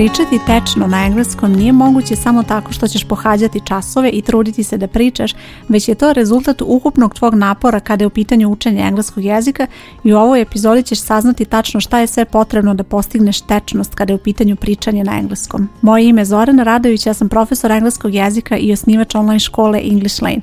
Pričati tečno na engleskom nije moguće samo tako što ćeš pohađati časove i truditi se da pričaš, već je to rezultat ukupnog tvog napora kada je u pitanju učenja engleskog jezika i u ovoj epizodi ćeš saznati tačno šta je sve potrebno da postigneš tečnost kada je u pitanju pričanje na engleskom. Moje ime je Zoran Radović, ja sam profesor engleskog jezika i osnivač online škole English Lane.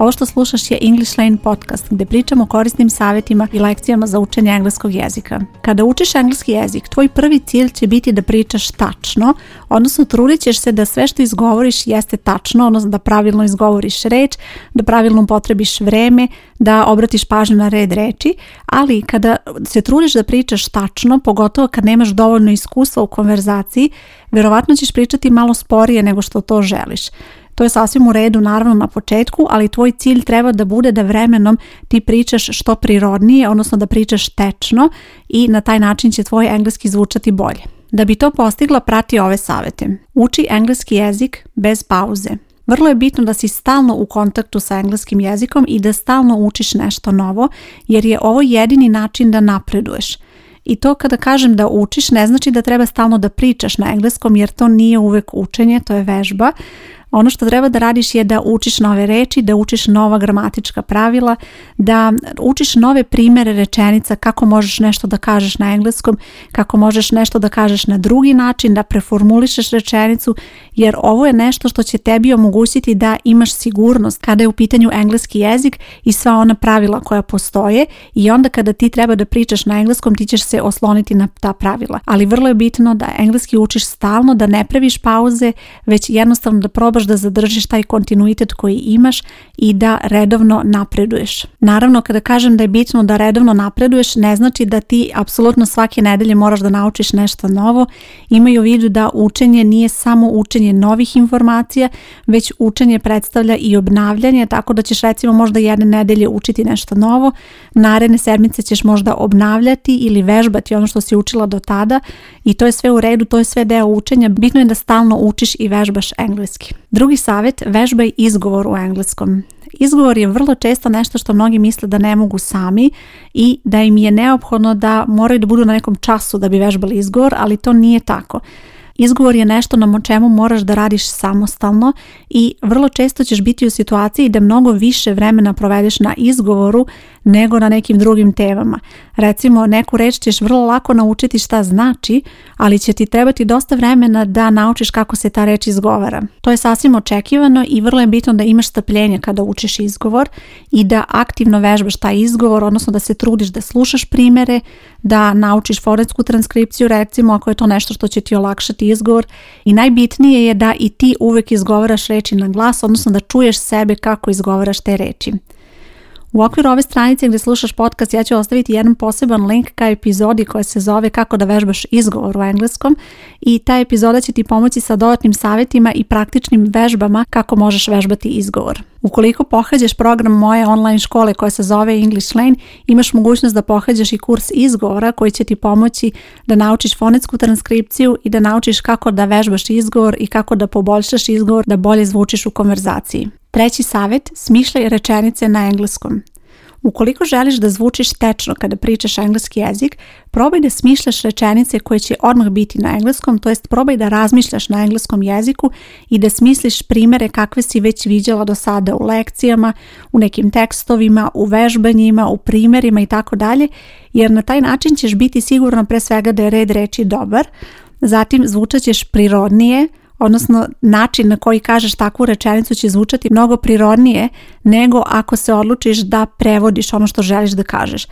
Ovo što slušaš je English Lane podcast gdje pričamo o korisnim savjetima i lekcijama za učenje engleskog jezika. Kada učiš engleski jezik, tvoj prvi cilj će biti da pričaš tačno, odnosno trudit ćeš se da sve što izgovoriš jeste tačno, odnosno da pravilno izgovoriš reč, da pravilno potrebiš vreme, da obratiš pažnju na red reči, ali kada se trudiš da pričaš tačno, pogotovo kad nemaš dovoljno iskustva u konverzaciji, vjerovatno ćeš pričati malo sporije nego što to želiš. To je sasvim u redu naravno na početku, ali tvoj cilj treba da bude da vremenom ti pričaš što prirodnije, odnosno da pričaš tečno i na taj način će tvoj engleski zvučati bolje. Da bi to postigla, prati ove savete. Uči engleski jezik bez pauze. Vrlo je bitno da si stalno u kontaktu sa engleskim jezikom i da stalno učiš nešto novo, jer je ovo jedini način da napreduješ. I to kada kažem da učiš ne znači da treba stalno da pričaš na engleskom jer to nije uvek učenje, to je vežba. Ono što treba da radiš je da učiš nove reči, da učiš nova gramatička pravila, da učiš nove primere rečenica, kako možeš nešto da kažeš na engleskom, kako možeš nešto da kažeš na drugi način, da preformulišeš rečenicu, jer ovo je nešto što će tebi omogućiti da imaš sigurnost kada je u pitanju engleski jezik i sva ona pravila koja postoje i onda kada ti treba da pričaš na engleskom, ti ćeš se osloniti na ta pravila. Ali vrlo je bitno da engleski učiš stalno, da ne praviš pauze, već jednostavno da probaš da zadržiš taj kontinuitet koji imaš i da redovno napreduješ. Naravno, kada kažem da je bitno da redovno napreduješ, ne znači da ti apsolutno svake nedelje moraš da naučiš nešto novo. Imaju u vidu da učenje nije samo učenje novih informacija, već učenje predstavlja i obnavljanje, tako da ćeš recimo možda jedne nedelje učiti nešto novo, naredne sedmice ćeš možda obnavljati ili vežbati ono što si učila do tada i to je sve u redu, to je sve deo učenja. Bitno je da stalno učiš i vežbaš engleski. Drugi savjet, vežbaj izgovor u engleskom. Izgovor je vrlo često nešto što mnogi misle da ne mogu sami i da im je neophodno da moraju da budu na nekom času da bi vežbali izgovor, ali to nije tako. Izgovor je nešto na čemu moraš da radiš samostalno i vrlo često ćeš biti u situaciji da mnogo više vremena provedeš na izgovoru nego na nekim drugim temama. Recimo, neku reč ćeš vrlo lako naučiti šta znači, ali će ti trebati dosta vremena da naučiš kako se ta reč izgovara. To je sasvim očekivano i vrlo je bitno da imaš strpljenje kada učiš izgovor i da aktivno vežbaš taj izgovor, odnosno da se trudiš da slušaš primere, da naučiš forensku transkripciju, recimo ako je to nešto što će ti olakšati izgovor. I najbitnije je da i ti uvek izgovaraš reči na glas, odnosno da čuješ sebe kako izgovaraš te reči. U okviru ove stranice gdje slušaš podcast ja ću ostaviti jedan poseban link ka epizodi koja se zove Kako da vežbaš izgovor u engleskom i ta epizoda će ti pomoći sa dodatnim savjetima i praktičnim vežbama kako možeš vežbati izgovor. Ukoliko pohađaš program moje online škole koja se zove English Lane, imaš mogućnost da pohađaš i kurs izgovora koji će ti pomoći da naučiš fonetsku transkripciju i da naučiš kako da vežbaš izgovor i kako da poboljšaš izgovor da bolje zvučiš u konverzaciji. Treći savjet, smišljaj rečenice na engleskom. Ukoliko želiš da zvučiš tečno kada pričaš engleski jezik, probaj da smišljaš rečenice koje će odmah biti na engleskom, to jest probaj da razmišljaš na engleskom jeziku i da smisliš primere kakve si već viđala do sada u lekcijama, u nekim tekstovima, u vežbanjima, u primjerima i tako dalje, jer na taj način ćeš biti sigurno pre svega da je red reči dobar, zatim zvučat ćeš prirodnije, odnosno način na koji kažeš takvu rečenicu će zvučati mnogo prirodnije nego ako se odlučiš da prevodiš ono što želiš da kažeš.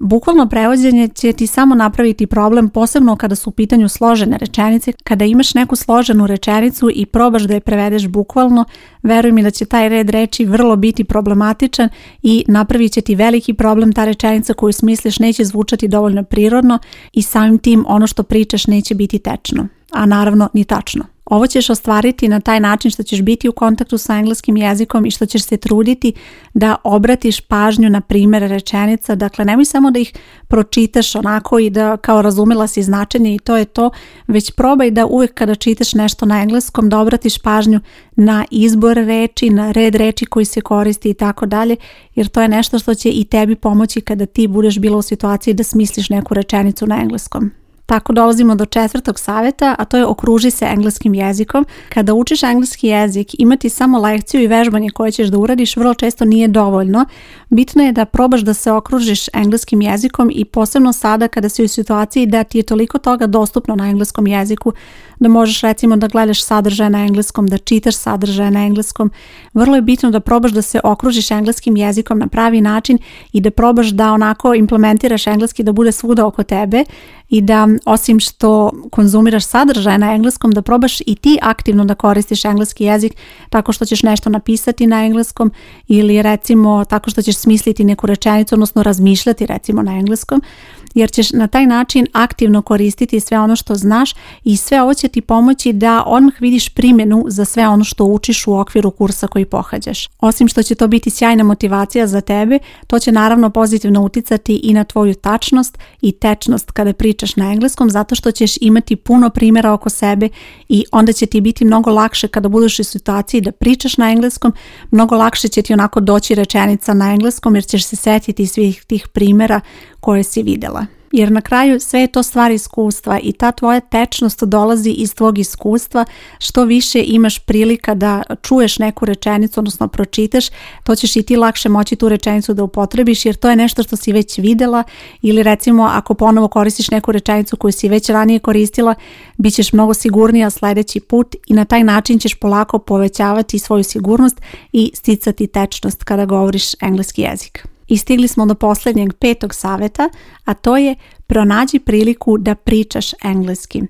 Bukvalno prevođenje će ti samo napraviti problem, posebno kada su u pitanju složene rečenice. Kada imaš neku složenu rečenicu i probaš da je prevedeš bukvalno, veruj mi da će taj red reći, vrlo biti problematičan i napravit će ti veliki problem ta rečenica koju smisliš neće zvučati dovoljno prirodno i samim tim ono što pričaš neće biti tečno, a naravno ni tačno. Ovo ćeš ostvariti na taj način što ćeš biti u kontaktu sa engleskim jezikom i što ćeš se truditi da obratiš pažnju na primjer rečenica. Dakle, nemoj samo da ih pročitaš onako i da kao razumila si značenje i to je to, već probaj da uvijek kada čitaš nešto na engleskom da obratiš pažnju na izbor reči, na red reči koji se koristi i tako dalje, jer to je nešto što će i tebi pomoći kada ti budeš bila u situaciji da smisliš neku rečenicu na engleskom. Tako dolazimo do četvrtog savjeta, a to je okruži se engleskim jezikom. Kada učiš engleski jezik, imati samo lekciju i vežbanje koje ćeš da uradiš vrlo često nije dovoljno. Bitno je da probaš da se okružiš engleskim jezikom i posebno sada kada si u situaciji da ti je toliko toga dostupno na engleskom jeziku, da možeš recimo da gledaš sadržaj na engleskom, da čitaš sadržaj na engleskom. Vrlo je bitno da probaš da se okružiš engleskim jezikom na pravi način i da probaš da onako implementiraš engleski da bude svuda oko tebe i da osim što konzumiraš sadržaje na engleskom, da probaš i ti aktivno da koristiš engleski jezik tako što ćeš nešto napisati na engleskom ili recimo tako što ćeš smisliti neku rečenicu, odnosno razmišljati recimo na engleskom, jer ćeš na taj način aktivno koristiti sve ono što znaš i sve ovo će ti pomoći da odmah vidiš primjenu za sve ono što učiš u okviru kursa koji pohađaš. Osim što će to biti sjajna motivacija za tebe, to će naravno pozitivno uticati i na tvoju tačnost i tečnost kada pričaš na engleskom engleskom zato što ćeš imati puno primjera oko sebe i onda će ti biti mnogo lakše kada budeš u situaciji da pričaš na engleskom, mnogo lakše će ti onako doći rečenica na engleskom jer ćeš se setiti svih tih primjera koje si vidjela jer na kraju sve je to stvar iskustva i ta tvoja tečnost dolazi iz tvog iskustva. Što više imaš prilika da čuješ neku rečenicu, odnosno pročitaš, to ćeš i ti lakše moći tu rečenicu da upotrebiš jer to je nešto što si već videla ili recimo ako ponovo koristiš neku rečenicu koju si već ranije koristila, bit ćeš mnogo sigurnija sljedeći put i na taj način ćeš polako povećavati svoju sigurnost i sticati tečnost kada govoriš engleski jezik. I stigli smo do posljednjeg petog savjeta, a to je pronađi priliku da pričaš engleski.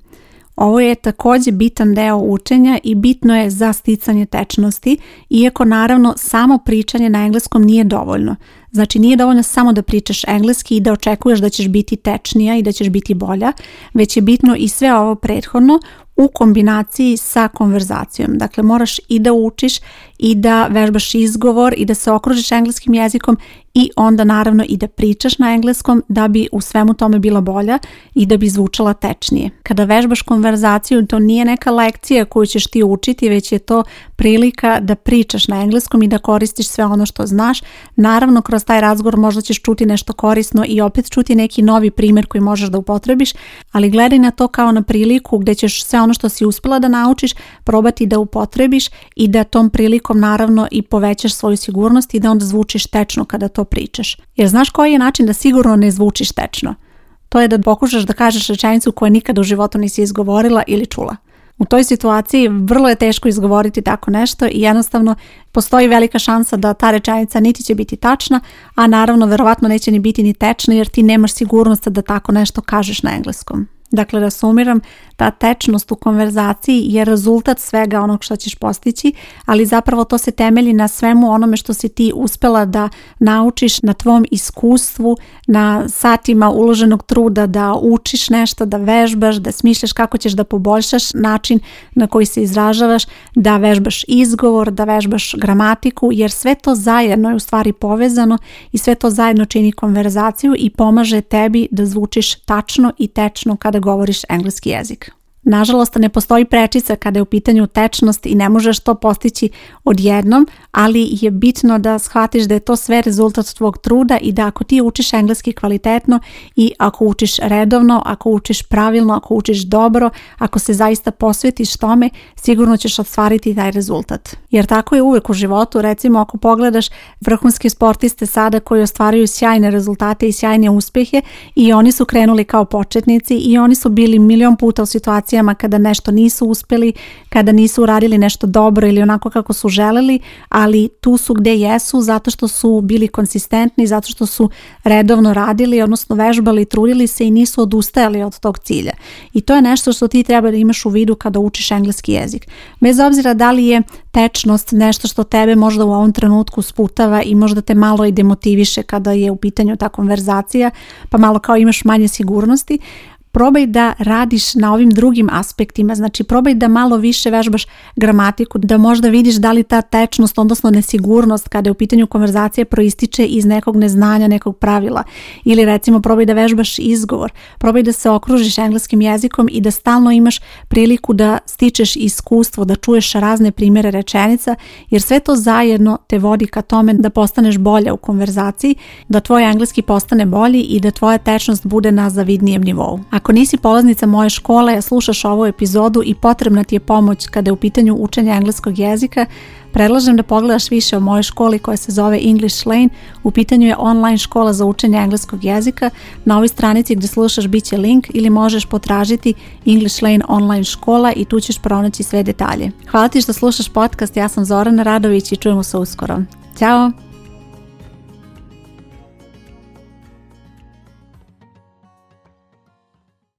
Ovo je također bitan deo učenja i bitno je za sticanje tečnosti, iako naravno samo pričanje na engleskom nije dovoljno. Znači nije dovoljno samo da pričaš engleski i da očekuješ da ćeš biti tečnija i da ćeš biti bolja, već je bitno i sve ovo prethodno u kombinaciji sa konverzacijom. Dakle, moraš i da učiš i da vežbaš izgovor i da se okružiš engleskim jezikom i onda naravno i da pričaš na engleskom da bi u svemu tome bila bolja i da bi zvučala tečnije. Kada vežbaš konverzaciju, to nije neka lekcija koju ćeš ti učiti, već je to prilika da pričaš na engleskom i da koristiš sve ono što znaš, naravno kroz taj razgovor možda ćeš čuti nešto korisno i opet čuti neki novi primjer koji možeš da upotrebiš, ali gledaj na to kao na priliku gdje ćeš sve ono što si uspjela da naučiš probati da upotrebiš i da tom prilikom naravno i povećaš svoju sigurnost i da onda zvučiš tečno kada to pričaš. Jer znaš koji je način da sigurno ne zvučiš tečno? To je da pokušaš da kažeš rečenicu koju nikada u životu nisi izgovorila ili čula. U toj situaciji vrlo je teško izgovoriti tako nešto i jednostavno postoji velika šansa da ta rečenica niti će biti tačna, a naravno verovatno neće ni biti ni tečna jer ti nemaš sigurnost da tako nešto kažeš na engleskom. Dakle, da sumiram, ta tečnost u konverzaciji je rezultat svega onog što ćeš postići, ali zapravo to se temelji na svemu onome što si ti uspela da naučiš na tvom iskustvu, na satima uloženog truda da učiš nešto, da vežbaš, da smišljaš kako ćeš da poboljšaš način na koji se izražavaš, da vežbaš izgovor, da vežbaš gramatiku, jer sve to zajedno je u stvari povezano i sve to zajedno čini konverzaciju i pomaže tebi da zvučiš tačno i tečno kada govoriš engleski jezik. Nažalost, ne postoji prečica kada je u pitanju tečnost i ne možeš to postići odjednom, ali je bitno da shvatiš da je to sve rezultat tvog truda i da ako ti učiš engleski kvalitetno i ako učiš redovno, ako učiš pravilno, ako učiš dobro, ako se zaista posvetiš tome, sigurno ćeš ostvariti taj rezultat. Jer tako je uvek u životu, recimo ako pogledaš vrhunske sportiste sada koji ostvaruju sjajne rezultate i sjajne uspjehe i oni su krenuli kao početnici i oni su bili milion puta u situaciji situacijama kada nešto nisu uspjeli, kada nisu uradili nešto dobro ili onako kako su želeli, ali tu su gdje jesu zato što su bili konsistentni, zato što su redovno radili, odnosno vežbali, trudili se i nisu odustajali od tog cilja. I to je nešto što ti treba da imaš u vidu kada učiš engleski jezik. Bez obzira da li je tečnost nešto što tebe možda u ovom trenutku sputava i možda te malo i demotiviše kada je u pitanju ta konverzacija, pa malo kao imaš manje sigurnosti, probaj da radiš na ovim drugim aspektima, znači probaj da malo više vežbaš gramatiku, da možda vidiš da li ta tečnost, odnosno nesigurnost kada je u pitanju konverzacije proističe iz nekog neznanja, nekog pravila ili recimo probaj da vežbaš izgovor, probaj da se okružiš engleskim jezikom i da stalno imaš priliku da stičeš iskustvo, da čuješ razne primjere rečenica jer sve to zajedno te vodi ka tome da postaneš bolja u konverzaciji, da tvoj engleski postane bolji i da tvoja tečnost bude na zavidnijem nivou. A ako nisi polaznica moje škole, slušaš ovu epizodu i potrebna ti je pomoć kada je u pitanju učenja engleskog jezika, predlažem da pogledaš više o mojoj školi koja se zove English Lane. U pitanju je online škola za učenje engleskog jezika. Na ovoj stranici gdje slušaš bit će link ili možeš potražiti English Lane online škola i tu ćeš pronaći sve detalje. Hvala ti što slušaš podcast, ja sam Zorana Radović i čujemo se uskoro. Ćao!